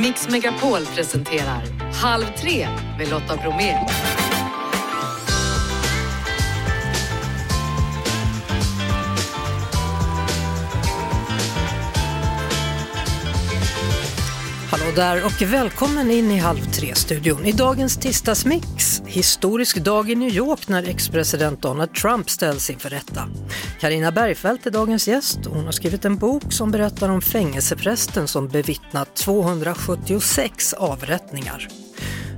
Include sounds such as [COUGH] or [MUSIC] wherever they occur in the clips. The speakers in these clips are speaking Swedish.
Mix Megapol presenterar Halv tre med Lotta Bromé. Hallå där och välkommen in i Halv tre-studion. I dagens tisdagsmix, historisk dag i New York när ex-president Donald Trump ställs inför rätta. Karina Bergfeldt är dagens gäst. Hon har skrivit en bok som berättar om fängelseprästen som bevittnat 276 avrättningar.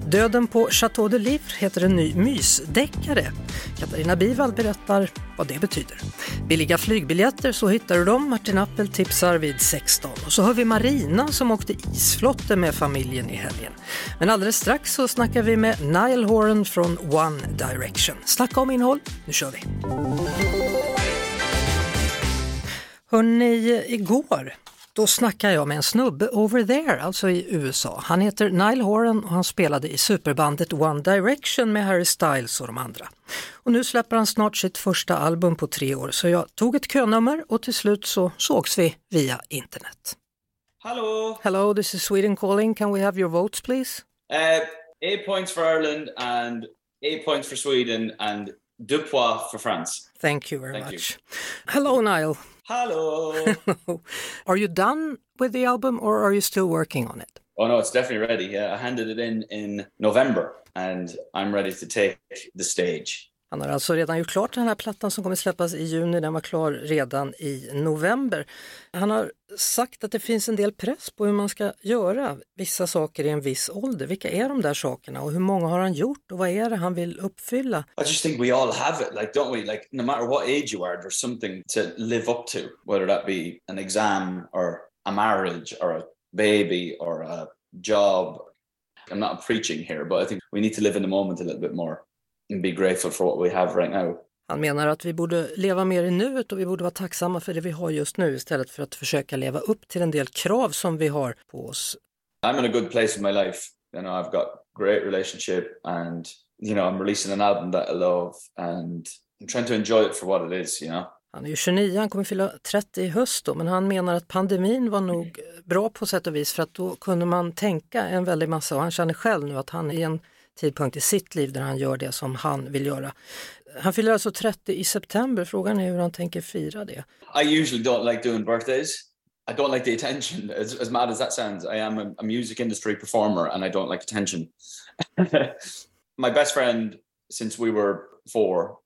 Döden på Chateau de Livre heter en ny mysdeckare. Katarina Bivald berättar vad det betyder. Billiga flygbiljetter, så hittar du dem. Martin Appel tipsar vid 16. Och så har vi Marina som åkte isflotte med familjen i helgen. Men alldeles strax så snackar vi med Niall Horan från One Direction. Snacka om innehåll, nu kör vi! Hörrni, igår då snackar jag med en snubbe over there, alltså i USA. Han heter Nile Horan och han spelade i superbandet One Direction med Harry Styles och de andra. Och nu släpper han snart sitt första album på tre år så jag tog ett könummer och till slut så sågs vi via internet. Hello. Hello, this is Sweden calling. Can we have your votes please? Uh, eight points for Ireland and eight points for Sweden and deux points for France. Thank you very Thank much. Hello Niall. Hello. [LAUGHS] are you done with the album or are you still working on it? oh no, it's definitely ready. Yeah, I handed it in in November and I'm ready to take the stage. Han har alltså redan gjort klart den här plattan som kommer släppas i juni, den var klar redan i november. Han har sagt att det finns en del press på hur man ska göra vissa saker i en viss ålder. Vilka är de där sakerna och hur många har han gjort och vad är det han vill uppfylla? I just think we all have it, like, don't we? Like, no matter what age you are, there's something to live up to, whether that be an exam or a marriage or a baby or a job. I'm not preaching here, but I think we need to live in the moment a little bit more and be grateful for what we have right now. Han menar att vi borde leva mer i nuet och vi borde vara tacksamma för det vi har just nu istället för att försöka leva upp till en del krav som vi har på oss. I'm in a good place in my life. You know, I've got great relationship and you know, I'm releasing an album that I love and I'm trying to enjoy it for what it is, you know. Han är ju 29, han kommer fylla 30 i höst då, men han menar att pandemin var nog bra på sätt och vis för att då kunde man tänka en väldig massa och han känner själv nu att han är i en tidpunkt i sitt liv där han gör det som han vill göra. Han fyller alltså 30 i september, frågan är hur han tänker fira det. I usually don't like doing birthdays. I don't like the attention. As, as mad as that sounds, I am a, a music industry performer and I don't like attention. [LAUGHS] My best friend since we were four,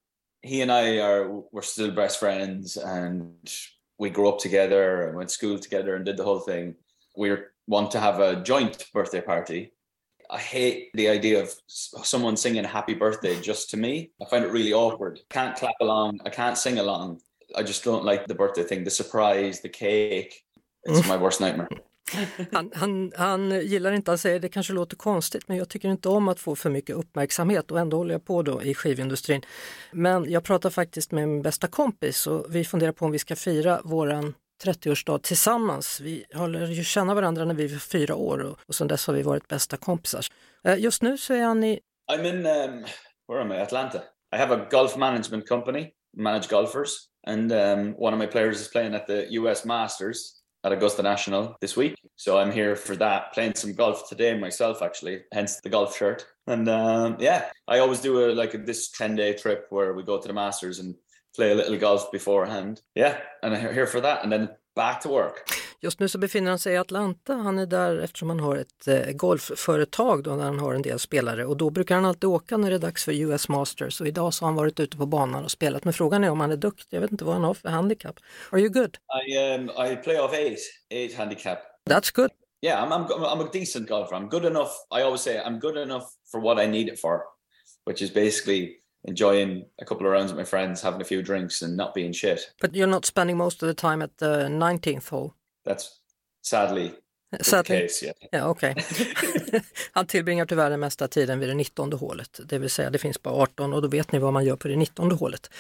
he and I are we're still best friends and we grew up together and went to school together and did the whole thing. We want to have a joint birthday party. I hate the idea of someone singing happy birthday just to me. I find it really awkward. Can't clap along. I can't sing along. I just don't like the birthday thing, the surprise, the cake. It's my worst nightmare. [LAUGHS] Han, han, han gillar inte att säga det kanske låter konstigt men jag tycker inte om att få för mycket uppmärksamhet och ändå håller jag på då i skivindustrin. Men jag pratar faktiskt med min bästa kompis och vi funderar på om vi ska fira våran 30-årsdag tillsammans. Vi håller ju känna varandra när vi var fyra år och, och sedan dess har vi varit bästa kompisar. Eh, Just nu så är han i, I'm in, um, where am I? Atlanta. I have a golf management company, manage golfers, and um, one of my players is playing at the US Masters at Augusta National this week. So I'm here for that, playing some golf today myself, actually, hence the golf shirt. And um, yeah, I always do a like a, this 10 day trip where we go to the Masters and play a little golf beforehand. Yeah, and I'm here for that, and then back to work. just nu så befinner han sig i Atlanta. Han är där eftersom han har ett eh, golfföretag då, där han har en del spelare och då brukar han alltid åka när det är dags för US Masters och idag så har han varit ute på banan och spelat. Men frågan är om han är duktig. Jag vet inte vad han har för handikapp. Are you good? I um, I play off eight, eight handicap. That's good. yeah, I'm, I'm I'm a decent golfer. I'm good enough. I always say I'm good enough for what I need it for, which is basically enjoying a couple of rounds with my friends, having a few drinks, and not being shit. But you're not spending most of the time at the 19th hole. That's sadly Sadly. case. Yeah. Ja, okej. [LAUGHS] Han tillbringar tyvärr den mesta tiden vid det 19 hålet, det vill säga det finns bara 18 och då vet ni vad man gör på det 19 hålet.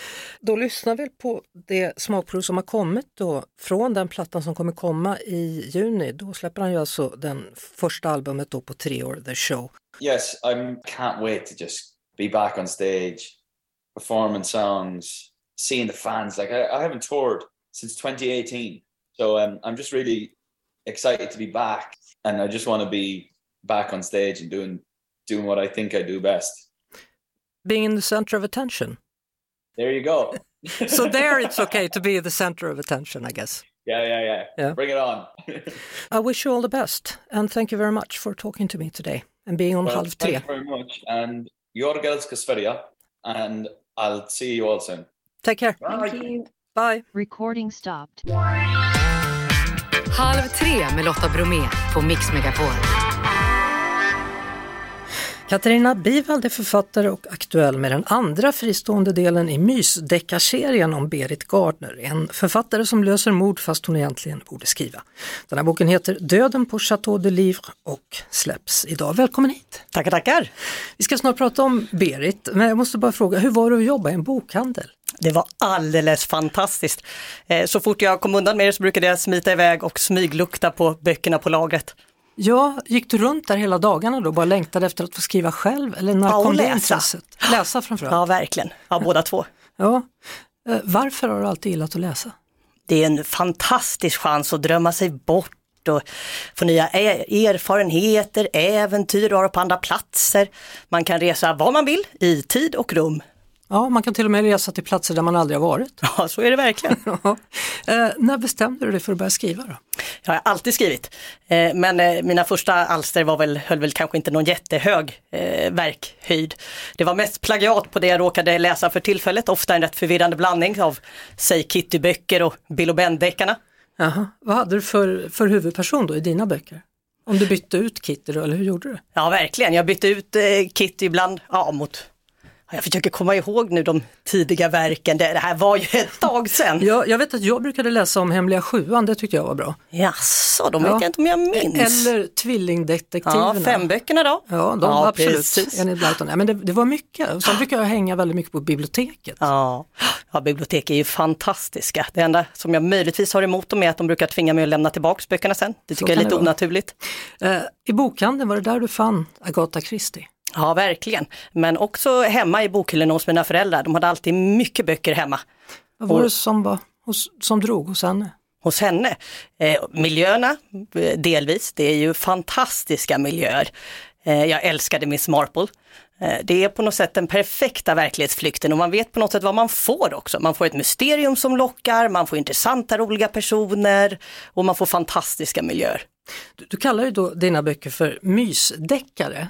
Då lyssnar vi på det smakprov som har kommit då från den plattan som kommer komma i juni. Då släpper han ju alltså den första albumet då på tre år, The Show. Yes, I can't wait to just be back on stage, performing songs, seeing the fans. Like I, I haven't toured since 2018, so um, I'm just really excited to be back, and I just want to be back on stage and doing doing what I think I do best. Being in the center of attention. There you go. [LAUGHS] So there it's okay to be the center of attention, I guess. Yeah, yeah, yeah. Yeah. Bring it on. [LAUGHS] I wish you all the best and thank you very much for talking to me today and being on Well, Halv thank you very much, and Jorgels Kasveria, and I'll see you all soon. Take care. Thank you. Bye. Recording stopped. Halv tre med Lotta Bromé på Mix Megapol. Katarina Bivald är författare och aktuell med den andra fristående delen i mysdeckarserien om Berit Gardner, en författare som löser mord fast hon egentligen borde skriva. Den här boken heter Döden på Chateau de Livre och släpps idag. Välkommen hit! Tackar, tackar. Vi ska snart prata om Berit, men jag måste bara fråga, hur var det att jobba i en bokhandel? Det var alldeles fantastiskt. Eh, Så fort jag kom undan med det så brukade jag smita iväg och smyglukta på böckerna på lagret. Ja, gick du runt där hela dagarna då, bara längtade efter att få skriva själv? Eller när Ja, och kom läsa. intresset? Läsa framförallt? Ja, verkligen. Ja, båda två. Ja. Eh, Varför har du alltid gillat att läsa? Det är en fantastisk chans att drömma sig bort och få nya e- erfarenheter, äventyr och vara på andra platser. Man kan resa var man vill i tid och rum. Ja, man kan till och med resa till platser där man aldrig har varit. [LAUGHS] Ja, så är det verkligen. [LAUGHS] Ja. Eh, när bestämde du dig för att börja skriva då? Jag har alltid skrivit, eh, men eh, mina första alster var väl, höll väl kanske inte någon jättehög eh, verkhöjd. Det var mest plagiat på det jag råkade läsa för tillfället, ofta en rätt förvirrande blandning av, säg Kitty-böcker och Bill och Ben-deckarna. Jaha. Vad hade du för, för huvudperson då i dina böcker? Om du bytte ut Kitty då, eller hur gjorde du? Ja, verkligen. Jag bytte ut eh, Kitty ibland, ja, mot jag försöker komma ihåg nu de tidiga verken, det, här var ju ett tag sedan. Ja, jag vet att jag brukade läsa om Hemliga Sjuan, det tyckte jag var bra. Jaså, de vet Ja. jag inte om jag minns. Eller Tvillingdetektiverna. ja, femböckerna då? Ja, de var absolut. precis. Ja, men det, det var mycket. Sen brukar jag hänga väldigt mycket på biblioteket. Ja. ja, bibliotek är ju fantastiska. Det enda som jag möjligtvis har emot dem är att de brukar tvinga mig att lämna tillbaka böckerna sen. Det tycker jag är lite onaturligt. Eh, I bokhandeln, var det där du fann Agatha Christie? Ja, verkligen. Men också hemma i bokhyllorna hos mina föräldrar. De hade alltid mycket böcker hemma. Vad var det som, var, hos, som drog hos henne? hos henne. Eh, miljöerna, eh, delvis, det är ju fantastiska miljöer. Eh, jag älskade Miss Marple. Eh, det är på något sätt den perfekta verklighetsflykten och man vet på något sätt vad man får också. Man får ett mysterium som lockar, man får intressanta, roliga personer och man får fantastiska miljöer. Du, du kallar ju då dina böcker för mysdeckare.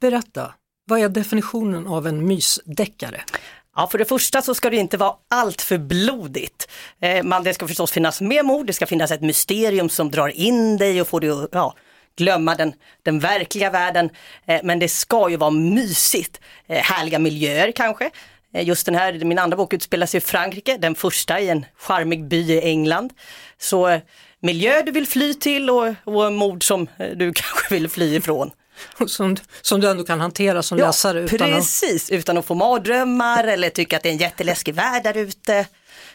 Berätta, vad är definitionen av en mysdeckare? Ja, för det första så ska det inte vara allt för blodigt. Eh, man, det ska förstås finnas mer mord, det ska finnas ett mysterium som drar in dig och får dig att ja, glömma den, den verkliga världen. Eh, men det ska ju vara mysigt. Eh, härliga miljöer kanske. Eh, just den här, min andra bok utspelar sig i Frankrike, den första i en charmig by i England. Så eh, miljö du vill fly till och, och mord som eh, du [LAUGHS] kanske vill fly ifrån. [LAUGHS] Som, som du ändå kan hantera som läsare utan att... precis, utan att få mardrömmar eller tycka att det är en jätteläskig värld där ute.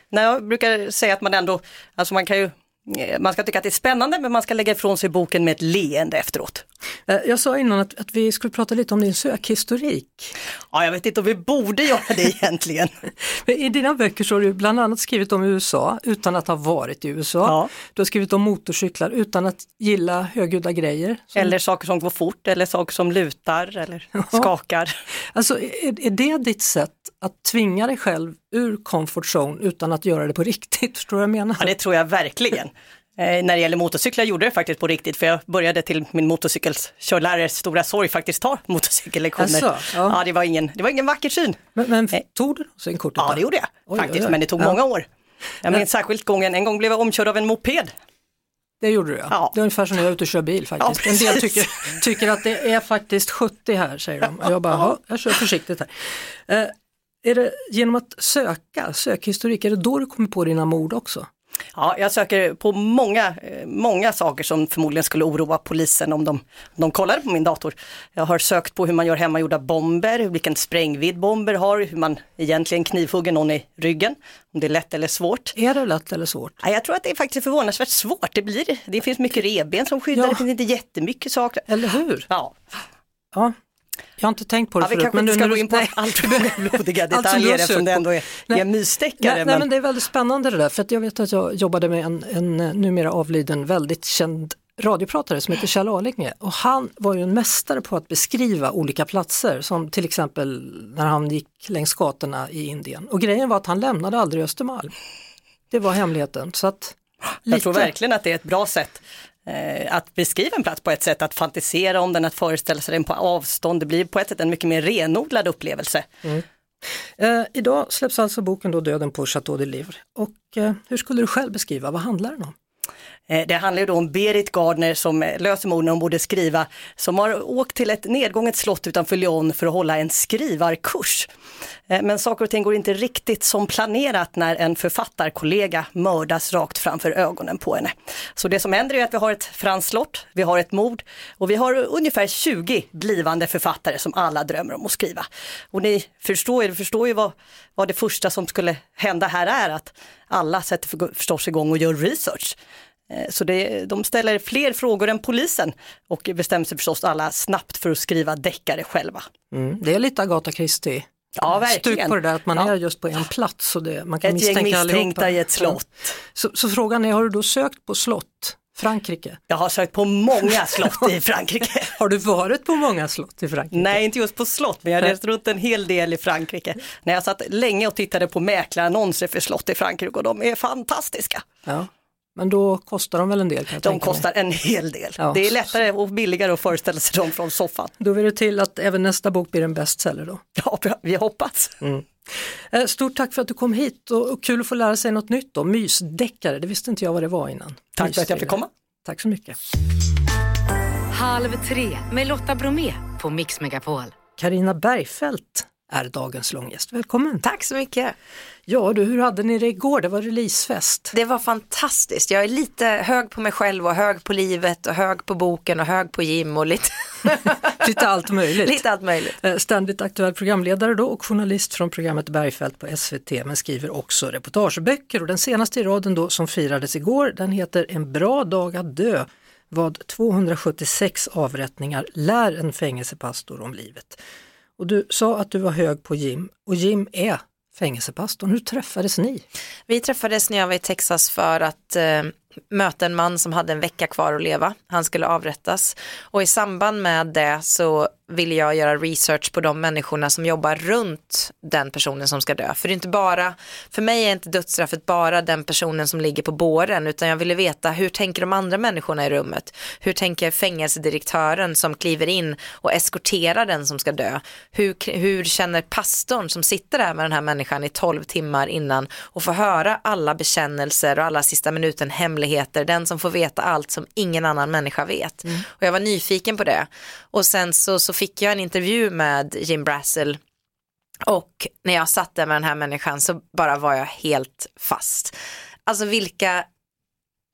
Nej, jag brukar säga att man ändå, alltså man kan ju, eh, man ska tycka att det är spännande men man ska lägga ifrån sig boken med ett leende efteråt. Eh, Jag sa innan att, att vi skulle prata lite om din sökhistorik. Ja, jag vet inte om vi borde göra det egentligen. [LAUGHS] I dina böcker så har du bland annat skrivit om USA utan att ha varit i USA. Ja. Du har skrivit om motorcyklar utan att gilla högljudda grejer. Som- Eller saker som går fort eller saker som lutar eller skakar. [LAUGHS] Alltså är, är det ditt sätt att tvinga dig själv ur comfort zone utan att göra det på riktigt? [LAUGHS] Förstår du vad jag menar? Ja, det tror jag verkligen. Eh, när det gäller motorcyklar gjorde jag det faktiskt på riktigt för jag började till min motorcykelkörlärares stora sorg faktiskt ta [LAUGHS] motorcykellektioner. Asså, ja. ja. det, var ingen, det var ingen vacker syn. Men, men Nej. tog du sen kortet? Ja, det gjorde jag Oj, faktiskt, oj, oj. men det tog Ja. många år. Jag minns särskilt gången, en gång blev jag omkörd av en moped. Det gjorde du ja. Ja. Det är ungefär som när jag är ute och kör bil faktiskt. Ja, en del tycker, tycker att det är faktiskt 70 här säger de. Och jag bara, ja. jag kör försiktigt här. Eh, är det genom att söka, sökhistorik, är det då du kommer på dina mord också? Ja, jag söker på många, eh, många saker som förmodligen skulle oroa polisen om de, om de kollade på min dator. Jag har sökt på hur man gör hemmagjorda bomber, vilken sprängvidd bomber har, hur man egentligen knivhugger någon i ryggen, om det är lätt eller svårt. Är det lätt eller svårt? Ja, jag tror att det är faktiskt förvånansvärt svårt. Det, blir, det finns mycket revben som skyddar, Ja. det finns inte jättemycket saker. Eller hur? Ja, Ja. Jag har inte tänkt på det ja, vi förut. kanske inte ska gå in på [LAUGHS] allt för [LAUGHS] blodiga detaljer eftersom det ändå är, Nej. är en mysdeckare. Nej, nej, men... det är väldigt spännande det där, för att jag vet att jag jobbade med en, en eh, numera avliden väldigt känd radiopratare som heter Kjell Arlinge och han var ju en mästare på att beskriva olika platser som till exempel när han gick längs gatorna i Indien. Och grejen var att han lämnade aldrig Östermalm. Det var hemligheten. Så att, Jag tror verkligen att det är ett bra sätt Eh, att beskriva en plats på ett sätt, att fantisera om den, att föreställa sig den på avstånd. Det blir på ett sätt en mycket mer renodlad upplevelse. Mm. Eh, idag släpps alltså boken då Döden på Chateau de Livre. Och eh, hur skulle du själv beskriva, vad handlar den om? Eh, det handlar ju då om Berit Gardner som eh, löser mord när hon borde skriva, som har åkt till ett nedgånget slott utanför Lyon för att hålla en skrivarkurs. Eh, men saker och ting går inte riktigt som planerat när en författarkollega mördas rakt framför ögonen på henne. Så det som händer är att vi har ett franskt slott, vi har ett mord och vi har ungefär 20 blivande författare som alla drömmer om att skriva. Och ni förstår ju, förstår ju vad, vad det första som skulle hända här är, att alla sätter för- förstås igång och gör research. Eh, Så det, de ställer fler frågor än polisen och bestämmer sig förstås alla snabbt för att skriva deckare själva. Mm, det är lite Agatha Christie. Ja, verkligen. Stuk på det där att man Ja. är just på en plats och det, man kan Ett gäng misstänkta allihopa. i ett slott. Så, så frågan är, har du då sökt på slott, Frankrike? Jag har sökt på många [LAUGHS] slott i Frankrike. [LAUGHS] Har du varit på många slott i Frankrike? Nej, inte just på slott, men jag har rest runt en hel del i Frankrike. När jag satt länge och tittade på mäklarannonser för slott i Frankrike och de är fantastiska. Ja. Men då kostar de väl en del kan jag De tänka mig. kostar en hel del. Ja. Det är lättare och billigare att föreställa sig dem från soffan. Då vill det till att även nästa bok blir en bestseller då. Ja, vi hoppas. Eh, Stort tack för att du kom hit och, kul att få lära sig något nytt då. Mysdeckare, det visste inte jag vad det var innan. Tack för att jag fick komma. Tack så mycket. Halv tre med Lotta Bromé på Mix Megapol. Karina Bergfeldt är dagens långgäst. Välkommen! Tack så mycket. Ja du, hur hade ni det igår? Det var releasefest. Det var fantastiskt. Jag är lite hög på mig själv och hög på livet och hög på boken och hög på Jim och lite, [LAUGHS] Lite allt möjligt. lite allt möjligt. Eh, Ständigt aktuell programledare då och journalist från programmet Bergfeldt på SVT men skriver också reportageböcker och den senaste i raden då som firades igår den heter En bra dag att dö vad 276 avrättningar lär en fängelsepastor om livet. Och du sa att du var hög på Jim och Jim är fängelsepastorn. Hur träffades ni? Vi träffades när jag var i Texas för att eh, möta en man som hade en vecka kvar att leva. Han skulle avrättas och i samband med det så ville jag göra research på de människorna som jobbar runt den personen som ska dö. För det är inte bara, för mig är inte dödsstraffet bara den personen som ligger på båren utan jag ville veta hur tänker de andra människorna i rummet? Hur tänker fängelsedirektören som kliver in och eskorterar den som ska dö? Hur, hur känner pastorn som sitter där med den här människan i 12 timmar innan och får höra alla bekännelser och alla sista minuten hemligheter, den som får veta allt som ingen annan människa vet. Och jag var nyfiken på det. Och sen så, så fick jag en intervju med Jim Brassel och när jag satt där med den här människan så bara var jag helt fast. Alltså vilka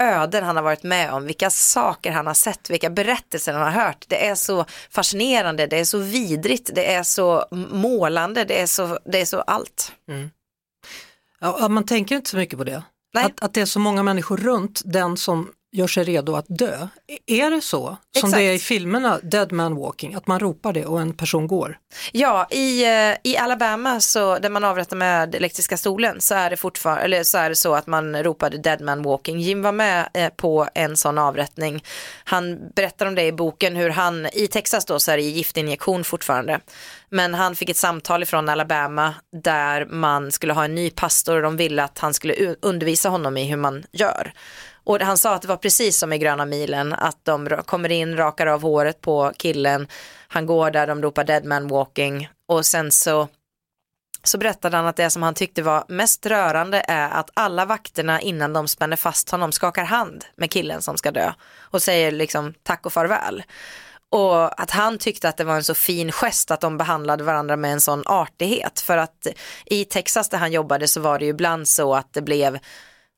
öden han har varit med om, vilka saker han har sett, vilka berättelser han har hört. Det är så fascinerande, det är så vidrigt, det är så målande, det är så, det är så allt. Ja, man tänker inte så mycket på det. Att, att det är så många människor runt den som gör sig redo att dö. Är det så som Exakt. det är i filmerna Dead Man Walking, att man ropar det och en person går? Ja, i, eh, i Alabama så, där man avrättar med elektriska stolen så är det fortfarande, eller så är det så att man ropade dead man walking. Jim var med eh, på en sån avrättning. Han berättar om det i boken hur han, i Texas då så är det giftinjektion fortfarande. Men han fick ett samtal från Alabama där man skulle ha en ny pastor och de ville att han skulle undervisa honom i hur man gör. Och han sa att det var precis som i gröna milen, att de kommer in, rakar av håret på killen, han går där, de ropar dead man walking och sen så så berättade han att det som han tyckte var mest rörande är att alla vakterna innan de spänner fast honom skakar hand med killen som ska dö och säger liksom tack och farväl. Och att han tyckte att det var en så fin gest att de behandlade varandra med en sån artighet. För att i Texas där han jobbade så var det ju ibland så att det blev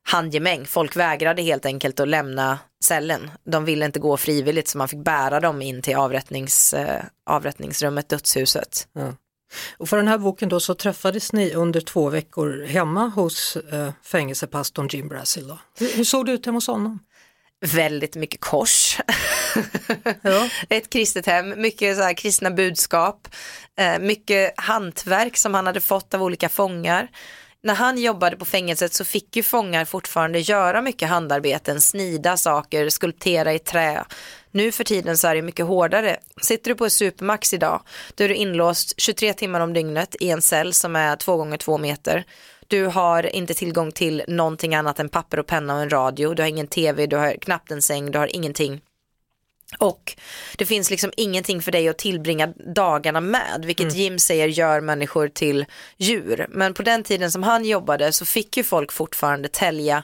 handgemäng. Folk vägrade helt enkelt att lämna cellen. De ville inte gå frivilligt så man fick bära dem in till avrättnings, eh, avrättningsrummet, dödshuset. Och för den här boken då så träffades ni under två veckor hemma hos eh, fängelsepastorn Jim Brasil. Då. Hur, hur såg det ut hemma hos honom? väldigt mycket kors. [LAUGHS] Ja. Ett kristet hem, mycket så här kristna budskap, eh, mycket hantverk som han hade fått av olika fångar. När han jobbade på fängelset så fick ju fångar fortfarande göra mycket handarbeten, snida saker, skulptera i trä. Nu för tiden så är det mycket hårdare. Sitter du på ett supermax idag, då är du inlåst 23 timmar om dygnet i en cell som är 2 gånger 2 meter. Du har inte tillgång till någonting annat än papper och penna och en radio. Du har ingen tv, du har knappt en säng, du har ingenting. Och det finns liksom ingenting för dig att tillbringa dagarna med, vilket Jim säger gör människor till djur. Men på den tiden som han jobbade så fick ju folk fortfarande tälja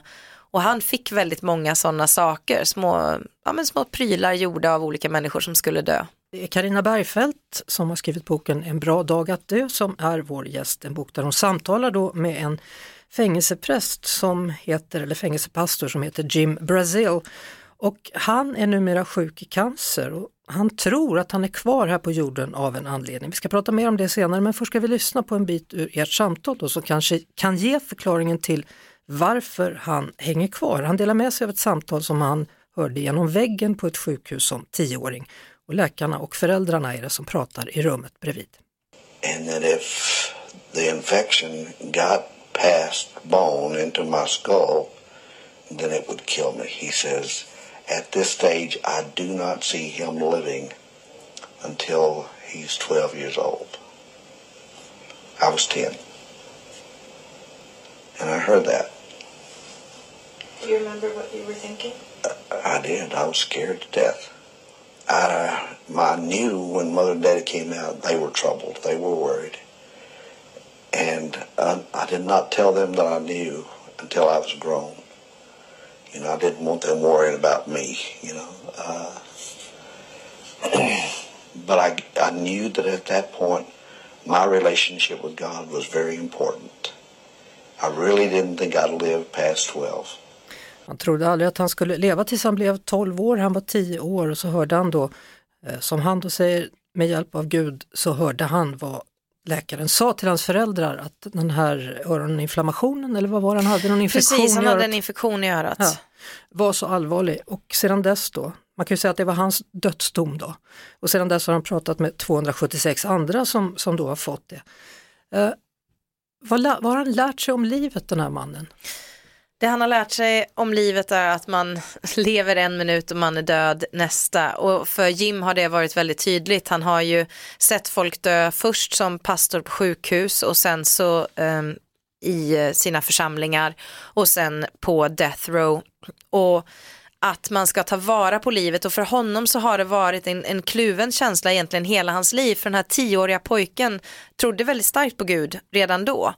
och han fick väldigt många sådana saker, små, ja, men små prylar gjorda av olika människor som skulle dö. Det är Carina Bergfeldt som har skrivit boken En bra dag att dö som är vår gäst. En bok där hon samtalar då med en fängelsepräst som heter, eller fängelsepastor som heter Jim Brazil. Och han är numera sjuk i cancer och han tror att han är kvar här på jorden av en anledning. Vi ska prata mer om det senare men först ska vi lyssna på en bit ur ert samtal då, som kanske kan ge förklaringen till varför han hänger kvar. Han delar med sig av ett samtal som han hörde genom väggen på ett sjukhus som tioåring. Och läkarna och föräldrarna är det som pratar i rummet bredvid. and that if the infection got past bone into my skull, then it would kill me. He says, at this stage, I do not see him living until he's 12 years old. I was 10. And I heard that. Do you remember what you were thinking? I did. I was scared to death. I, I knew when Mother and Daddy came out, they were troubled. They were worried. And I, I did not tell them that I knew until I was grown. You know, I didn't want them worrying about me, you know. Uh, [CLEARS THROAT] but I, I knew that at that point, my relationship with God was very important. I really didn't think I'd live past 12. Han trodde aldrig att han skulle leva tills han blev 12 år, han var 10 år och så hörde han då, eh, som han då säger, med hjälp av Gud så hörde han vad läkaren sa till hans föräldrar att den här öroninflammationen eller vad var det han hade, någon infektion Precis, han hade en infektion i örat. ja, var så allvarlig och sedan dess då, man kan ju säga att det var hans dödsdom då och sedan dess har han pratat med 276 andra som, som då har fått det. Eh, vad, vad har han lärt sig om livet den här mannen? Det han har lärt sig om livet är att man [LAUGHS] lever en minut och man är död nästa. Och för Jim har det varit väldigt tydligt. Han har ju sett folk dö först som pastor på sjukhus och sen så um, i eh, sina församlingar och sen på death row. Och att man ska ta vara på livet och för honom så har det varit en, en kluven känsla egentligen hela hans liv. För den här tioåriga pojken trodde väldigt starkt på Gud redan då.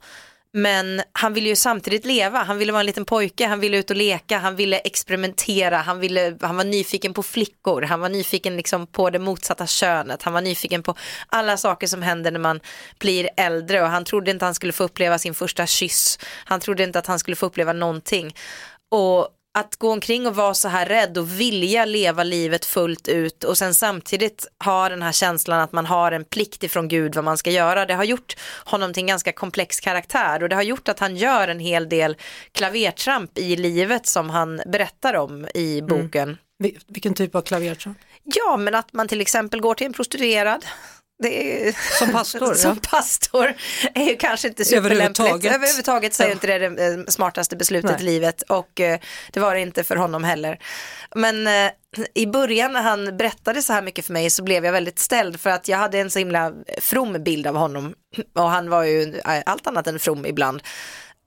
Men han ville ju samtidigt leva, han ville vara en liten pojke, han ville ut och leka, han ville experimentera, han, ville, han var nyfiken på flickor, han var nyfiken liksom på det motsatta könet, han var nyfiken på alla saker som händer när man blir äldre. Och han trodde inte han skulle få uppleva sin första kyss, han trodde inte att han skulle få uppleva någonting. Och att gå omkring och vara så här rädd och vilja leva livet fullt ut och sen samtidigt ha den här känslan att man har en plikt ifrån Gud vad man ska göra. Det har gjort honom till en ganska komplex karaktär och det har gjort att han gör en hel del klavertramp i livet som han berättar om i boken. Vil- Vilken typ av klavertramp? Ja, men att man till exempel går till en prostituerad. Det är, Som pastor, [LAUGHS] som ja. pastor är ju kanske inte superlämpligt. Överhuvudtaget. Överhuvudtaget så är Ja. inte det det eh, smartaste beslutet Nej. i livet och eh, det var det inte för honom heller. Men eh, i början när han berättade så här mycket för mig så blev jag väldigt ställd för att jag hade en så himla from bild av honom och han var ju allt annat än from ibland.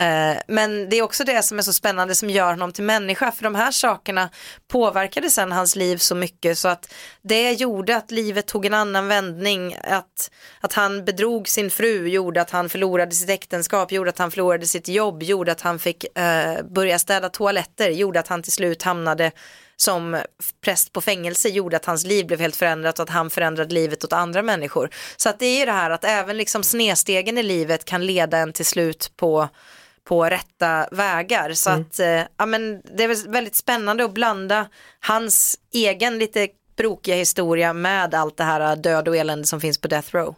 Eh, men det är också det som är så spännande som gör honom till människa för de här sakerna påverkade sen hans liv så mycket så att det gjorde att livet tog en annan vändning att, att han bedrog sin fru gjorde att han förlorade sitt äktenskap gjorde att han förlorade sitt jobb gjorde att han fick eh, börja städa toaletter gjorde att han till slut hamnade som präst på fängelse gjorde att hans liv blev helt förändrat och att han förändrade livet åt andra människor. Så att det är ju det här att även liksom snedstegen i livet kan leda en till slut på på rätta vägar. Så att eh, ja, men det är väl väldigt spännande att blanda hans egen lite brokiga historia med allt det här död och elände som finns på Death Row.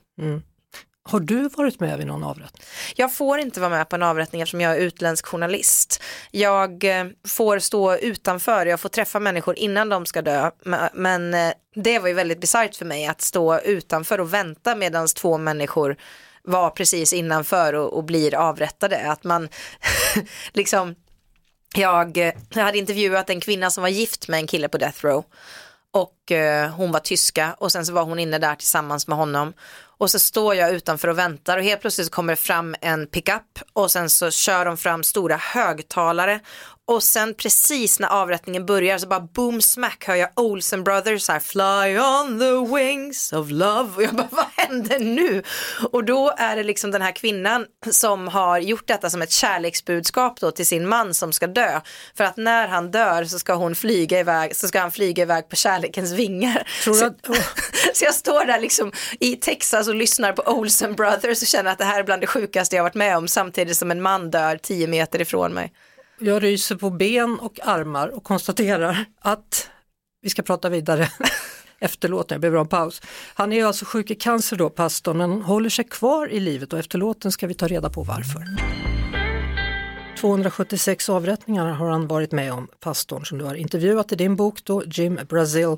Har du varit med vid någon avrättning? Jag får inte vara med på en avrättning eftersom jag är utländsk journalist. Jag eh, får stå utanför, jag får träffa människor innan de ska dö. Men eh, det var ju väldigt bisarrt för mig att stå utanför och vänta medan två människor var precis innanför och, och blir avrättade. Att man [LAUGHS] liksom, jag, jag hade intervjuat en kvinna som var gift med en kille på Death Row och eh, hon var tyska och sen så var hon inne där tillsammans med honom och så står jag utanför och väntar och helt plötsligt kommer det fram en pickup och sen så kör de fram stora högtalare och sen precis när avrättningen börjar så bara boom smack hör jag Olsen Brothers här fly on the wings of love och jag bara vad händer nu? Och då är det liksom den här kvinnan som har gjort detta som ett kärleksbudskap då till sin man som ska dö. För att när han dör så ska hon flyga iväg, så ska han flyga iväg på kärlekens vingar. Tror så, att, oh. [LAUGHS] så jag står där liksom i Texas och lyssnar på Olsen Brothers och känner att det här är bland det sjukaste jag varit med om samtidigt som en man dör tio meter ifrån mig. Jag ryser på ben och armar och konstaterar att vi ska prata vidare [LAUGHS] efter låten, jag behöver en paus. Han är alltså sjuk i cancer då, pastorn, men håller sig kvar i livet och efter låten ska vi ta reda på varför. 276 avrättningar har han varit med om, pastorn som du har intervjuat i din bok då, Jim Brazil.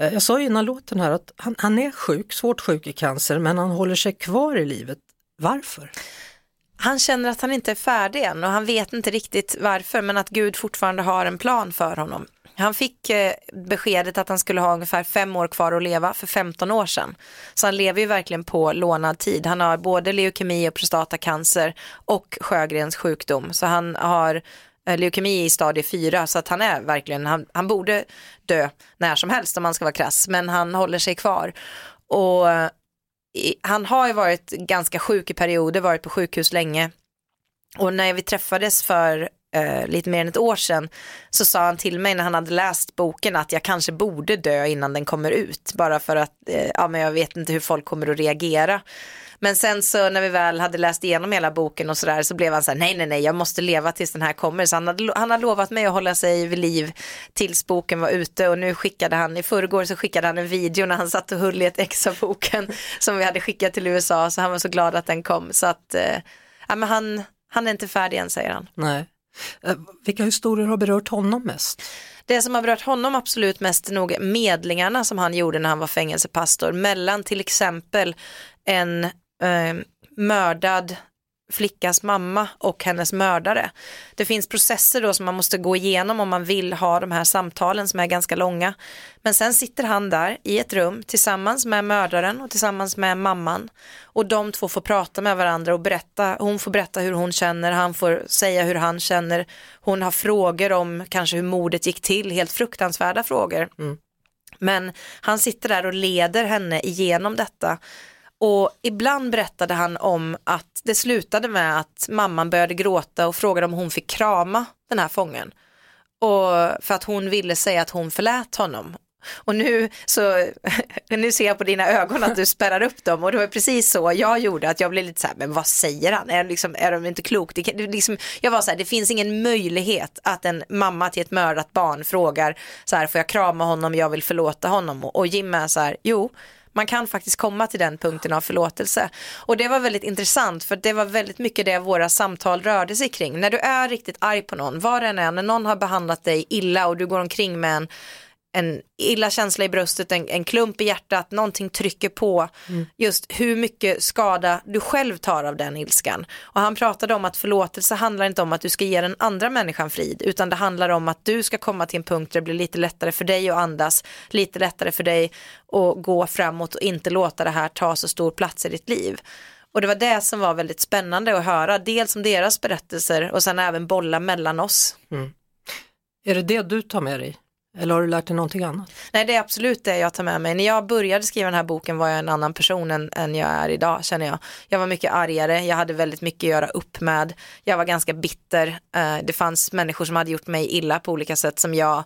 Eh, jag sa innan låten här att han, han är sjuk, svårt sjuk i cancer, men han håller sig kvar i livet. Varför? Han känner att han inte är färdig än och han vet inte riktigt varför men att Gud fortfarande har en plan för honom. Han fick eh, beskedet att han skulle ha ungefär fem år kvar att leva för 15 år sedan. Så han lever ju verkligen på lånad tid. Han har både leukemi och prostatacancer och Sjögrens sjukdom. Så han har Eh, leukemi i stadie 4 så att han är verkligen, han, han borde dö när som helst om man ska vara krass men han håller sig kvar. Och eh, han har ju varit ganska sjuk i perioder, varit på sjukhus länge. Och när vi träffades för eh, lite mer än ett år sedan så sa han till mig när han hade läst boken att jag kanske borde dö innan den kommer ut. Bara för att eh, ja, men jag vet inte hur folk kommer att reagera. Men sen så när vi väl hade läst igenom hela boken och sådär så blev han så här, nej nej nej jag måste leva tills den här kommer. Så han, hade, han har lovat mig att hålla sig vid liv tills boken var ute och nu skickade han, i förrgår så skickade han en video när han satt och höll i ett ex av boken [LAUGHS] som vi hade skickat till USA så han var så glad att den kom. Så att, eh, ja men han, han är inte färdig än säger han. Nej. Eh, vilka historier har berört honom mest? Det som har berört honom absolut mest är nog medlingarna som han gjorde när han var fängelsepastor mellan till exempel en eh, mördad flickas mamma och hennes mördare. Det finns processer då som man måste gå igenom om man vill ha de här samtalen som är ganska långa. Men sen sitter han där i ett rum tillsammans med mördaren och tillsammans med mamman och de två får prata med varandra och berätta, hon får berätta hur hon känner, han får säga hur han känner, hon har frågor om kanske hur mordet gick till, helt fruktansvärda frågor. Mm. Men han sitter där och leder henne igenom detta och ibland berättade han om att det slutade med att mamman började gråta och frågade om hon fick krama den här fången. Och för att hon ville säga att hon förlät honom. Och nu, så, [LAUGHS] nu ser jag på dina ögon att du spärrar upp dem och det var precis så jag gjorde, att jag blev lite så här, men vad säger han? Är, liksom, är de inte klok? Det, det, liksom, jag var så här, det finns ingen möjlighet att en mamma till ett mördat barn frågar så här, får jag krama honom, jag vill förlåta honom? Och, och Jim är så här, jo, man kan faktiskt komma till den punkten av förlåtelse. Och det var väldigt intressant för det var väldigt mycket det våra samtal rörde sig kring. När du är riktigt arg på någon, var det än är, när någon har behandlat dig illa och du går omkring med en en illa känsla i bröstet, en, en klump i hjärtat, någonting trycker på mm. just hur mycket skada du själv tar av den ilskan. Och han pratade om att förlåtelse handlar inte om att du ska ge den andra människan frid, utan det handlar om att du ska komma till en punkt där det blir lite lättare för dig att andas, lite lättare för dig att gå framåt och inte låta det här ta så stor plats i ditt liv. Och det var det som var väldigt spännande att höra, dels om deras berättelser och sen även bolla mellan oss. Mm. Är det det du tar med dig eller har du lärt dig någonting annat? Nej, det är absolut det jag tar med mig. När jag började skriva den här boken var jag en annan person än, än jag är idag, känner jag. Jag var mycket argare, jag hade väldigt mycket att göra upp med, jag var ganska bitter. Eh, det fanns människor som hade gjort mig illa på olika sätt som jag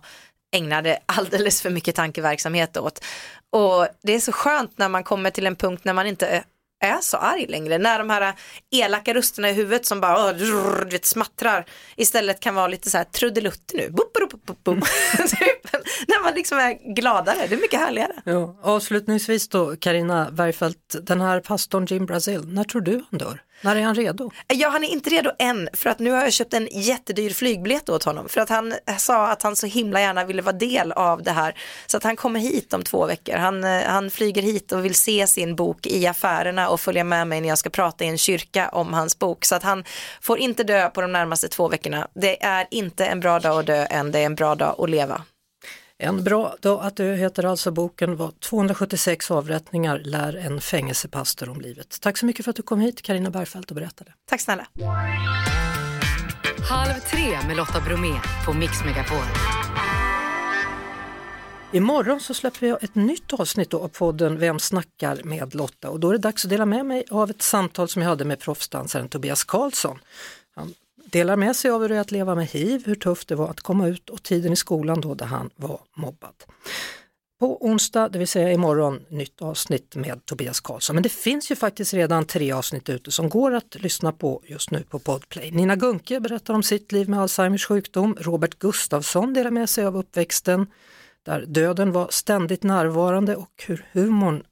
ägnade [LAUGHS] alldeles för mycket tankeverksamhet åt. Och det är så skönt när man kommer till en punkt när man inte är så arg längre. När de här elaka rösterna i huvudet som bara du vet, smattrar istället kan vara lite så här trudelutter nu. Bup, bup, bup, bup. Typ. när man liksom är gladare, det är mycket härligare. Ja, avslutningsvis då, Karina Bergfeldt, den här pastorn Jim Brazil, när tror du han dör? När är han redo? Ja, han är inte redo än för att nu har jag köpt en jättedyr flygbiljett åt honom för att han eh, sa att han så himla gärna ville vara del av det här så att han kommer hit om två veckor. Han, eh, han flyger hit och vill se sin bok i affärerna och följa med mig när jag ska prata i en kyrka om hans bok så att han får inte dö på de närmaste två veckorna. Det är inte en bra dag att dö än, det är en bra dag att leva. En bra dag att dö heter alltså boken var 276 avrättningar lär en fängelsepastor om livet. Tack så mycket för att du kom hit Karina Bergfeldt och berättade. Tack snälla. Halv tre med Lotta Bromé på Mix Megapol. Imorgon så släpper vi ett nytt avsnitt av podden Vem snackar med Lotta och då är det dags att dela med mig av ett samtal som jag hade med proffsdansaren Tobias Karlsson. Delar med sig av hur det är att leva med hiv, hur tufft det var att komma ut och tiden i skolan då där han var mobbad. På onsdag, det vill säga imorgon, nytt avsnitt med Tobias Karlsson. Men det finns ju faktiskt redan tre avsnitt ute som går att lyssna på just nu på Podplay. Nina Gunke berättar om sitt liv med Alzheimers sjukdom. Robert Gustafsson delar med sig av uppväxten där döden var ständigt närvarande och hur humorn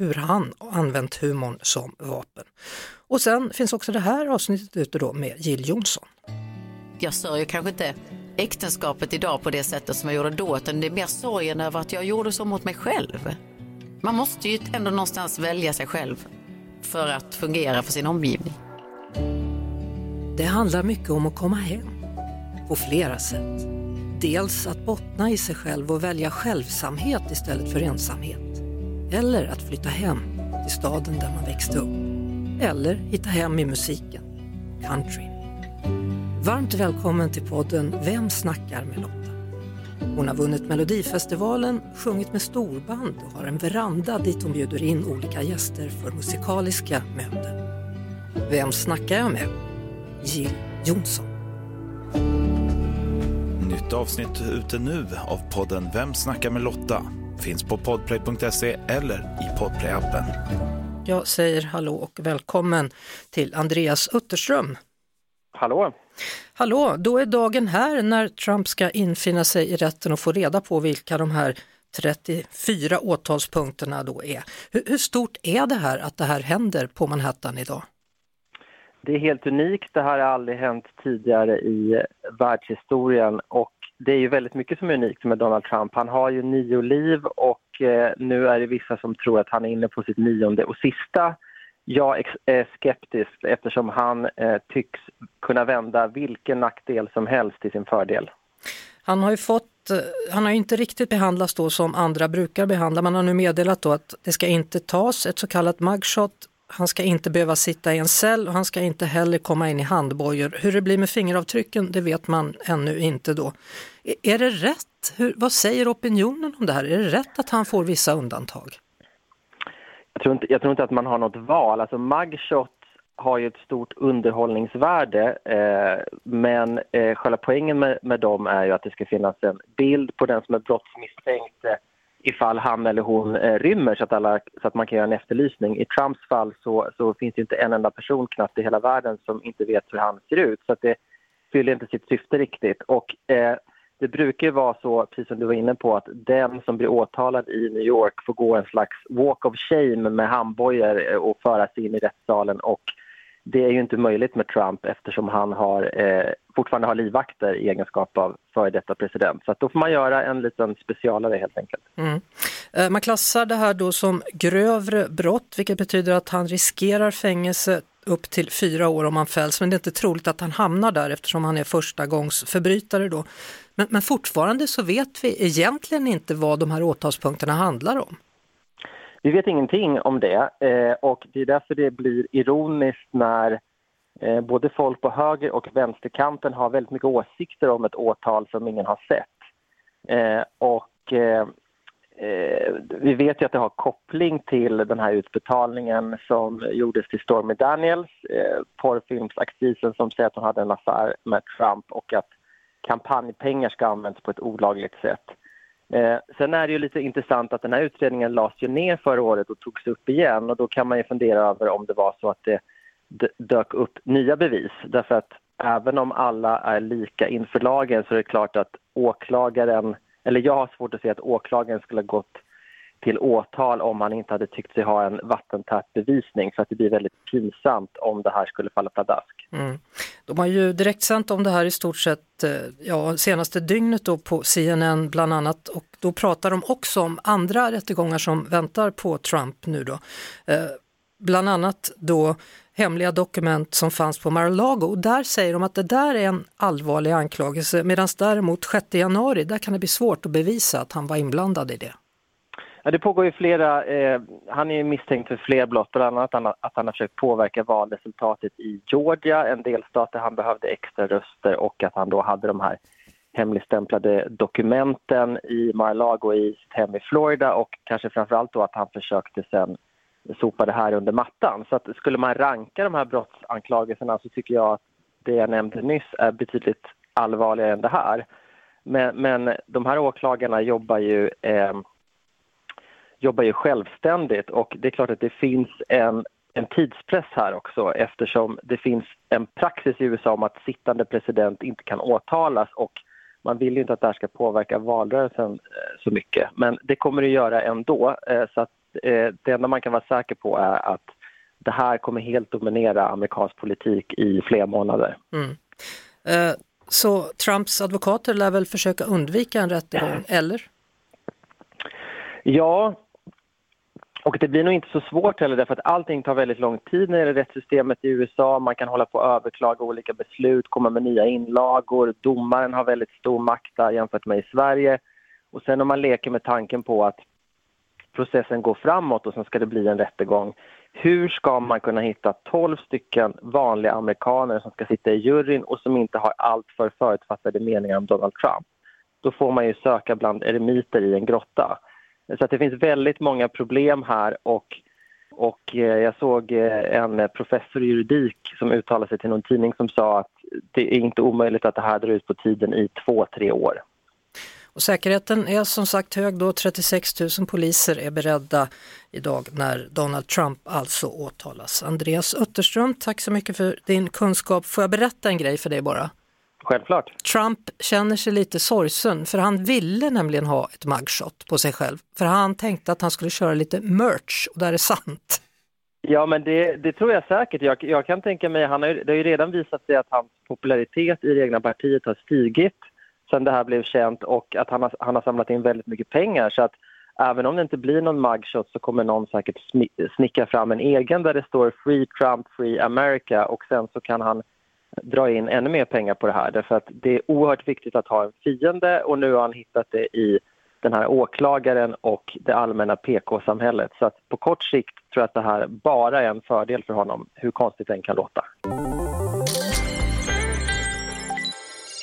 hur han använt humorn som vapen. Och sen finns också det här avsnittet ute då med Jill Johnson. Jag sörjer kanske inte äktenskapet idag på det sättet som jag gjorde då, utan det är mer sorgen över att jag gjorde så mot mig själv. Man måste ju ändå någonstans välja sig själv för att fungera för sin omgivning. Det handlar mycket om att komma hem på flera sätt. Dels att bottna i sig själv och välja självsamhet istället för ensamhet. Eller att flytta hem till staden där man växte upp. Eller hitta hem i musiken, country. Varmt välkommen till podden Vem snackar med Lotta? Hon har vunnit Melodifestivalen, sjungit med storband och har en veranda dit hon bjuder in olika gäster för musikaliska möten. Vem snackar jag med? Jill Johnson. Nytt avsnitt ute nu av podden Vem snackar med Lotta? Finns på podplay.se eller i podplayappen. Jag säger hallå och välkommen till Andreas Utterström. Hallå! Hallå, då är dagen här när Trump ska infinna sig i rätten och få reda på vilka de här 34 åtalspunkterna då är. Hur, hur stort är det här att det här händer på Manhattan idag? Det är helt unikt. Det här har aldrig hänt tidigare i världshistorien och det är ju väldigt mycket som är unikt med Donald Trump. Han har ju nio liv och eh, nu är det vissa som tror att han är inne på sitt nionde och sista. Jag är eh, skeptisk eftersom han eh, tycks kunna vända vilken nackdel som helst till sin fördel. Han har ju fått, eh, han har inte riktigt behandlats då som andra brukar behandla. Man har nu meddelat då att det ska inte tas ett så kallat mugshot han ska inte behöva sitta i en cell och han ska inte heller komma in i handbojor. Hur det blir med fingeravtrycken det vet man ännu inte då. E-, är det rätt? Hur, vad säger opinionen om det här? Är det rätt att han får vissa undantag? Jag tror inte, jag tror inte att man har något val. Alltså mugshot har ju ett stort underhållningsvärde eh, men eh, själva poängen med, med dem är ju att det ska finnas en bild på den som är brottsmisstänkt eh, ifall han eller hon eh, rymmer så att, alla, så att man kan göra en efterlysning. I Trumps fall så, så finns det inte en enda person knappt i hela världen som inte vet hur han ser ut. Så att det fyller inte sitt syfte riktigt. Och eh, det brukar vara så, precis som du var inne på, att den som blir åtalad i New York får gå en slags walk of shame med handbojor eh, och föras in i rättssalen. Och det är ju inte möjligt med Trump eftersom han har, eh, fortfarande har livvakter i egenskap av före detta president. Så då får man göra en liten specialare helt enkelt. Mm. Eh, man klassar det här då som grövre brott vilket betyder att han riskerar fängelse upp till fyra år om han fälls men det är inte troligt att han hamnar där eftersom han är första gångs förbrytare då. Men, men fortfarande så vet vi egentligen inte vad de här åtalspunkterna handlar om. Vi vet ingenting om det eh, och det är därför det blir ironiskt när eh, både folk på höger och vänsterkanten har väldigt mycket åsikter om ett åtal som ingen har sett. Eh, och vi vet ju att det har koppling till den här utbetalningen som gjordes till Stormy Daniels, porrfilmsaktrisen som säger att hon hade en affär med Trump och att kampanjpengar ska användas på ett olagligt sätt. Eh, sen är det ju lite intressant att den här utredningen lades ju ner förra året och togs upp igen och då kan man ju fundera över om det var så att det dök upp nya bevis. Därför att även om alla är lika inför lagen så är det klart att åklagaren eller jag har svårt att se att åklagaren skulle ha gått till åtal om han inte hade tyckt sig ha en vattentät bevisning för att det blir väldigt pinsamt om det här skulle falla pladask. Mm. De har ju direktsänt om det här i stort sett eh, ja, senaste dygnet då på CNN bland annat och då pratar de också om andra rättegångar som väntar på Trump nu då. Eh, bland annat då hemliga dokument som fanns på Mar-a-Lago och där säger de att det där är en allvarlig anklagelse medan däremot 6 januari, där kan det bli svårt att bevisa att han var inblandad i det. Ja, det pågår ju flera, eh, han är misstänkt för fler brott, bland annat att han har försökt påverka valresultatet i Georgia, en delstat där han behövde extra röster och att han då hade de här hemligstämplade dokumenten i Mar-a-Lago i sitt hem i Florida och kanske framförallt då att han försökte sen sopa det här under mattan. Så att skulle man ranka de här brottsanklagelserna så tycker jag att det jag nämnde nyss är betydligt allvarligare än det här. Men, men de här åklagarna jobbar ju eh, jobbar ju självständigt och det är klart att det finns en, en tidspress här också eftersom det finns en praxis i USA om att sittande president inte kan åtalas och man vill ju inte att det här ska påverka valrörelsen eh, så mycket. Men det kommer det göra ändå. Eh, så att eh, det enda man kan vara säker på är att det här kommer helt dominera amerikansk politik i flera månader. Mm. Så Trumps advokater lär väl försöka undvika en rättegång, [CLEARS THROAT] eller? Ja, och det blir nog inte så svårt heller därför att allting tar väldigt lång tid när det gäller rättssystemet i USA. Man kan hålla på och överklaga olika beslut, komma med nya inlagor. Domaren har väldigt stor makt där jämfört med i Sverige. Och sen om man leker med tanken på att processen går framåt och sen ska det bli en rättegång. Hur ska man kunna hitta 12 stycken vanliga amerikaner som ska sitta i juryn och som inte har alltför förutfattade meningar om Donald Trump? Då får man ju söka bland eremiter i en grotta. Så att det finns väldigt många problem här och, och eh, jag såg eh, en professor i juridik som uttalade sig till någon tidning som sa att det är inte omöjligt att det här drar ut på tiden i två, tre år. Och säkerheten är som sagt hög då, 36 000 poliser är beredda idag när Donald Trump alltså åtalas. Andreas Utterström, tack så mycket för din kunskap. Får jag berätta en grej för dig bara? Självklart. Trump känner sig lite sorgsen för han ville nämligen ha ett mugshot på sig själv. För han tänkte att han skulle köra lite merch och det är sant. Ja, men det, det tror jag säkert. Jag, jag, kan tänka mig, han har, det har ju redan visat sig att hans popularitet i det egna partiet har stigit sen det här blev känt och att han har, han har samlat in väldigt mycket pengar. Så att även om det inte blir någon mugshot så kommer någon säkert snicka fram en egen där det står Free Trump, Free America och sen så kan han dra in ännu mer pengar på det här därför att det är oerhört viktigt att ha en fiende och nu har han hittat det i den här åklagaren och det allmänna PK-samhället. Så att på kort sikt tror jag att det här bara är en fördel för honom, hur konstigt det än kan låta.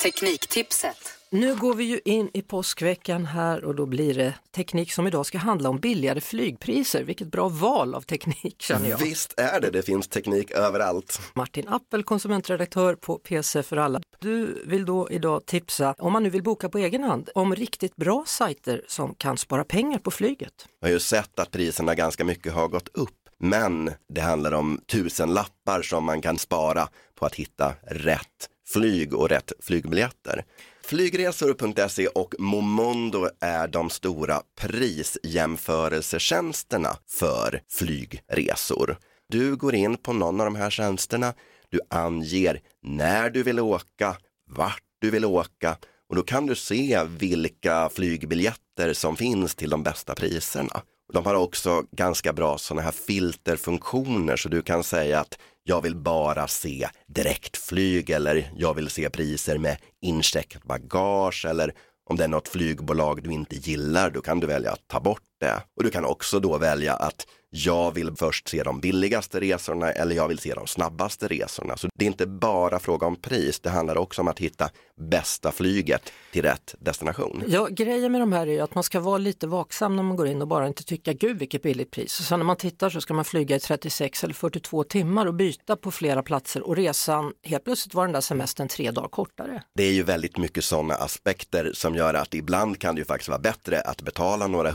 Tekniktipset nu går vi ju in i påskveckan här och då blir det teknik som idag ska handla om billigare flygpriser. Vilket bra val av teknik känner jag. Visst är det, det finns teknik överallt. Martin Appel, konsumentredaktör på PC för alla. Du vill då idag tipsa, om man nu vill boka på egen hand, om riktigt bra sajter som kan spara pengar på flyget. Jag har ju sett att priserna ganska mycket har gått upp. Men det handlar om tusen lappar som man kan spara på att hitta rätt flyg och rätt flygbiljetter. Flygresor.se och Momondo är de stora prisjämförelsetjänsterna för flygresor. Du går in på någon av de här tjänsterna, du anger när du vill åka, vart du vill åka och då kan du se vilka flygbiljetter som finns till de bästa priserna. De har också ganska bra sådana här filterfunktioner så du kan säga att jag vill bara se direktflyg eller jag vill se priser med incheckat bagage eller om det är något flygbolag du inte gillar, då kan du välja att ta bort det. Och du kan också då välja att jag vill först se de billigaste resorna eller jag vill se de snabbaste resorna. Så det är inte bara fråga om pris, det handlar också om att hitta bästa flyget till rätt destination. Ja, grejen med de här är ju att man ska vara lite vaksam när man går in och bara inte tycka gud vilket billigt pris. Så när man tittar så ska man flyga i 36 eller 42 timmar och byta på flera platser och resan, helt plötsligt var den där semestern tre dagar kortare. Det är ju väldigt mycket sådana aspekter som gör att ibland kan det ju faktiskt vara bättre att betala några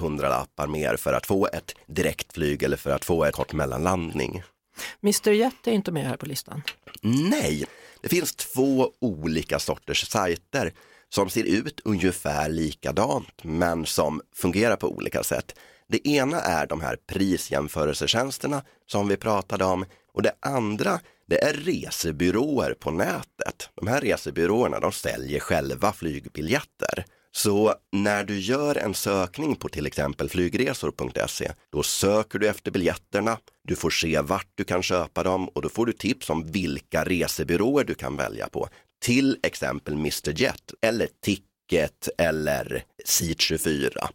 hundralappar mer för att få ett direktflyg eller för att få en kort mellanlandning. Mr Jet är inte med här på listan. Nej, det finns två olika sorters sajter som ser ut ungefär likadant men som fungerar på olika sätt. Det ena är de här prisjämförelsetjänsterna som vi pratade om och det andra det är resebyråer på nätet. De här resebyråerna de säljer själva flygbiljetter. Så när du gör en sökning på till exempel flygresor.se, då söker du efter biljetterna, du får se vart du kan köpa dem och då får du tips om vilka resebyråer du kan välja på. Till exempel Mr Jet eller Ticket eller Seat24.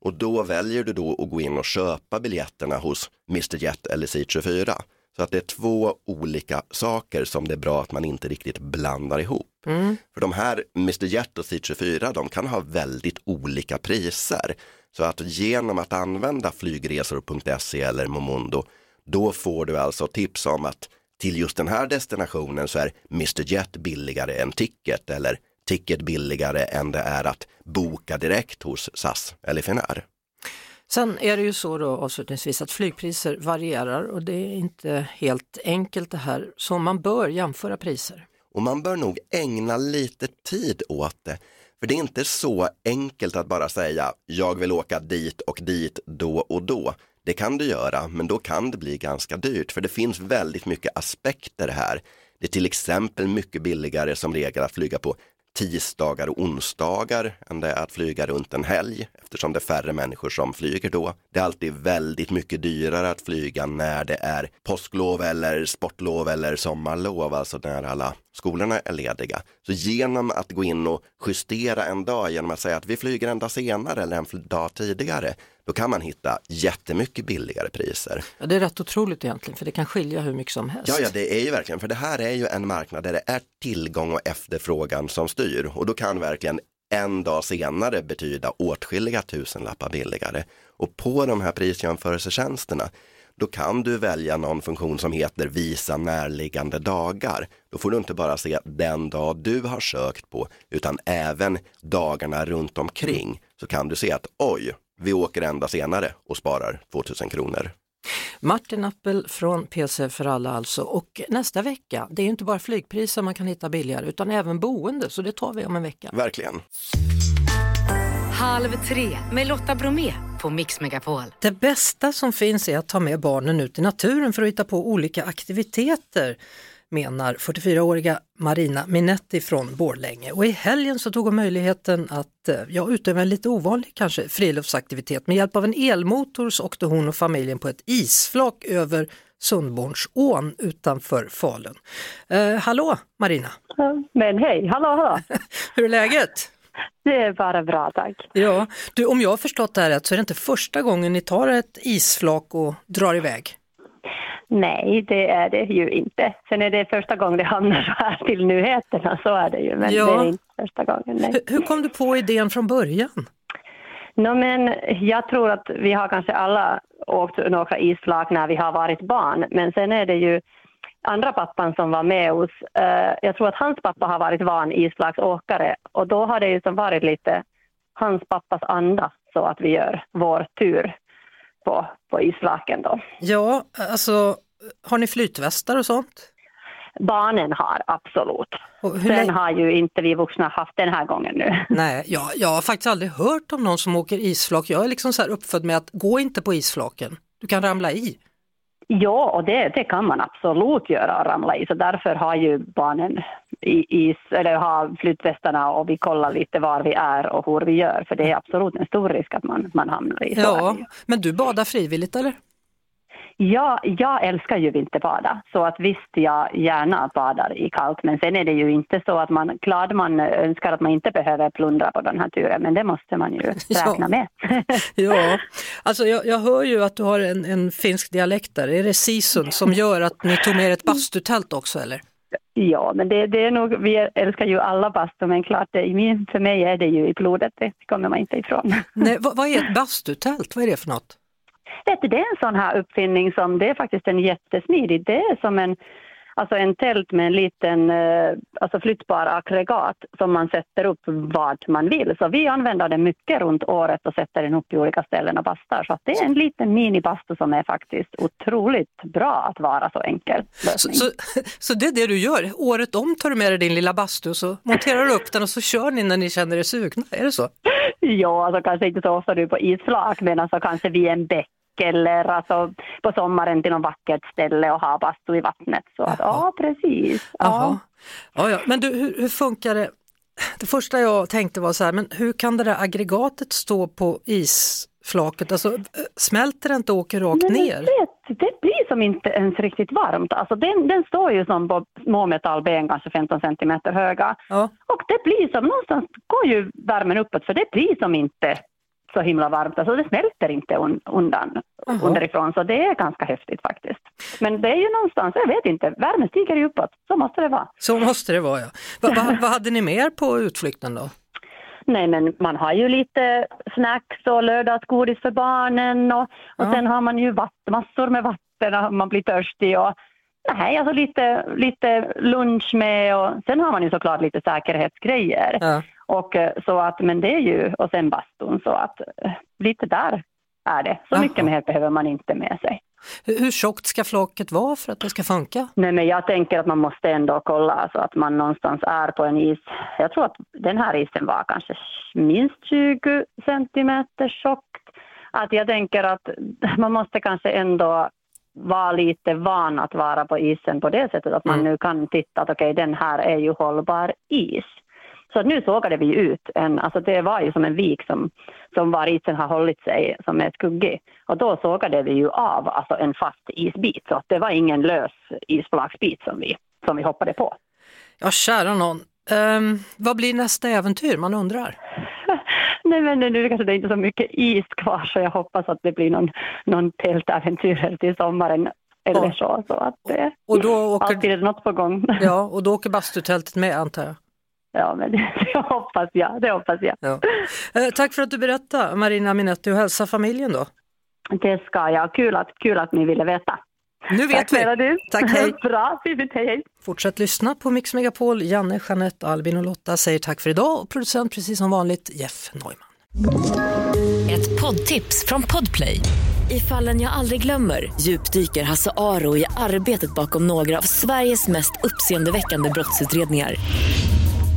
Och då väljer du då att gå in och köpa biljetterna hos Mr Jet eller Seat24. Så att det är två olika saker som det är bra att man inte riktigt blandar ihop. Mm. För de här Mr Jet och Seat24, de kan ha väldigt olika priser. Så att genom att använda flygresor.se eller Momondo, då får du alltså tips om att till just den här destinationen så är Mr Jet billigare än Ticket eller Ticket billigare än det är att boka direkt hos SAS eller Finnair. Sen är det ju så då avslutningsvis att flygpriser varierar och det är inte helt enkelt det här, så man bör jämföra priser. Och man bör nog ägna lite tid åt det. För det är inte så enkelt att bara säga jag vill åka dit och dit då och då. Det kan du göra, men då kan det bli ganska dyrt för det finns väldigt mycket aspekter här. Det är till exempel mycket billigare som regel att flyga på tisdagar och onsdagar än det är att flyga runt en helg eftersom det är färre människor som flyger då. Det är alltid väldigt mycket dyrare att flyga när det är påsklov eller sportlov eller sommarlov, alltså när alla skolorna är lediga. Så genom att gå in och justera en dag genom att säga att vi flyger en dag senare eller en dag tidigare, då kan man hitta jättemycket billigare priser. Ja, det är rätt otroligt egentligen för det kan skilja hur mycket som helst. Ja, ja, det är ju verkligen, för det här är ju en marknad där det är tillgång och efterfrågan som styr och då kan verkligen en dag senare betyda åtskilliga tusenlappar billigare. Och på de här prisjämförelsetjänsterna, då kan du välja någon funktion som heter visa närliggande dagar. Då får du inte bara se den dag du har sökt på, utan även dagarna runt omkring. Så kan du se att oj, vi åker en dag senare och sparar 2000 kronor. Martin Appel från PC för alla alltså och nästa vecka, det är inte bara flygpriser man kan hitta billigare utan även boende så det tar vi om en vecka. Verkligen. Halv tre med Lotta Bromé på Mix Megapol. Det bästa som finns är att ta med barnen ut i naturen för att hitta på olika aktiviteter menar 44-åriga Marina Minetti från Borlänge. Och i helgen så tog hon möjligheten att eh, ja, utöva en lite ovanlig kanske friluftsaktivitet. Med hjälp av en elmotor så åkte hon och familjen på ett isflak över Sundbornsån utanför Falun. Eh, hallå Marina! Men hej, hallå hallå! [LAUGHS] Hur är läget? Det är bara bra tack. Ja, du, om jag har förstått det här rätt så är det inte första gången ni tar ett isflak och drar iväg? Nej, det är det ju inte. Sen är det första gången det hamnar så här till nyheterna, så är det ju. Men Ja. det är inte första gången. Nej. Hur, kom du på idén från början? No, men jag tror att vi har kanske alla åkt några isflak när vi har varit barn, men sen är det ju andra pappan som var med oss. eh, jag tror att hans pappa har varit van isflaksåkare och då har det ju som varit lite hans pappas anda så att vi gör vår tur på, på isflaken då. Ja, alltså har ni flytvästar och sånt? Barnen har absolut. Länge- har ju inte vi vuxna haft den här gången nu. [LAUGHS] Nej, jag, jag har faktiskt aldrig hört om någon som åker isflak. Jag är liksom så här uppfödd med att gå inte på isflaken, du kan ramla i. Ja, och det, det kan man absolut göra ramla i. Så därför har ju barnen i, is, eller har flytvästarna och vi kollar lite var vi är och hur vi gör. För det är absolut en stor risk att man, man hamnar i. Så Ja, men du badar frivilligt eller? Ja, jag älskar ju vinterbada. Så att visst, jag gärna badar i kallt. Men sen är det ju inte så att man, klart man önskar att man inte behöver plundra på den här turen. Men det måste man ju [LAUGHS] räkna Ja. med. [LAUGHS] [LAUGHS] Ja, alltså jag, jag hör ju att du har en, en finsk dialekt där. Är det sisun som gör att ni tog med er ett bastutält också eller? Ja, men det, det är nog, vi älskar ju alla bastu, men klart, det, för mig är det ju i blodet, det kommer man inte ifrån. Nej, vad, vad är ett bastutält? Vad är det för något? Vet du, det är en sån här uppfinning som, det är faktiskt en jättesmidig, det är som en, alltså en tält med en liten eh, alltså flyttbar aggregat som man sätter upp vad man vill. Så vi använder den mycket runt året och sätter den upp i olika ställen och bastar. Så det är en liten minibastu som är faktiskt otroligt bra att vara så enkel Så, så, [LAUGHS] så det är det du gör, året om tar du med dig din lilla bastu så monterar du upp den och så kör ni när ni känner er sugna, är det så? [LAUGHS] Ja, alltså kanske inte så ofta du på isflak, men alltså kanske vid en bäck eller alltså på sommaren till något vackert ställe och ha bastu i vattnet. Så att, ja, precis. Ja. Ja, ja. Men du, hur, hur funkar det? Det första jag tänkte var så här, men hur kan det där aggregatet stå på isflaket? Alltså, eh, smälter det inte och åker rakt Men ner? vet, det blir som inte ens riktigt varmt. Alltså den, den står ju som på små metallben, kanske 15 centimeter höga. Ja. Och det blir som, någonstans går ju värmen uppåt, för det blir som inte så himla varmt. Alltså det smälter inte un, undan Jaha. underifrån, så det är ganska häftigt faktiskt. Men det är ju någonstans, jag vet inte, värmen stiger ju uppåt, så måste det vara. Så måste det vara ja. Va, va, [LAUGHS] vad hade ni mer på utflykten då? Nej, men man har ju lite snacks och lördagsgodis för barnen och, och Ja. sen har man ju vatten, massor med vatten om man blir törstig och nej, alltså lite, lite lunch med och sen har man ju såklart lite säkerhetsgrejer. Ja. Och eh, så att, men det är ju, och sen bastun så att eh, lite där är det. Så Jaha. mycket mer behöver man inte med sig. Hur, hur tjockt ska flaket vara för att det ska funka? Nej, men jag tänker att man måste ändå kolla så att man någonstans är på en is. Jag tror att den här isen var kanske minst 20 centimeter tjockt. Att jag tänker att [LAUGHS] man måste kanske ändå vara lite van att vara på isen på det sättet att man Mm. nu kan titta att okej, den här är ju hållbar is. Så nu sågade vi ut en, alltså det var ju som en vik som, som var isen har hållit sig som är skuggig. Och då sågade vi ju av alltså en fast isbit, så att det var ingen lös isflaksbit som vi, som vi hoppade på. Ja, kära någon. Ehm, vad blir nästa äventyr? Man undrar. [LAUGHS] Nej men nu kanske det är inte så mycket is kvar så jag hoppas att det blir någon, någon tältäventyr till sommaren eller Ja. så. så att det, Och då åker, alltid är det något på gång. ja, och då åker bastutältet med antar jag. Ja men det, [LAUGHS] det hoppas jag, det hoppas jag. Ja. Eh, tack för att du berättade Marina Minetti och hälsa familjen då. Det ska jag. Kul att, kul att ni ville veta. Nu vet Tack vi. du. Tack, hej. [LAUGHS] Bra, fint, hej hej. Fortsätt lyssna på Mix Megapol. Janne, Jeanette, Albin och Lotta säger tack för idag och producent precis som vanligt Jeff Neumann. Ett poddtips från Podplay. I fallen jag aldrig glömmer djupdyker Hasse Aro i arbetet bakom några av Sveriges mest uppseendeväckande brottsutredningar.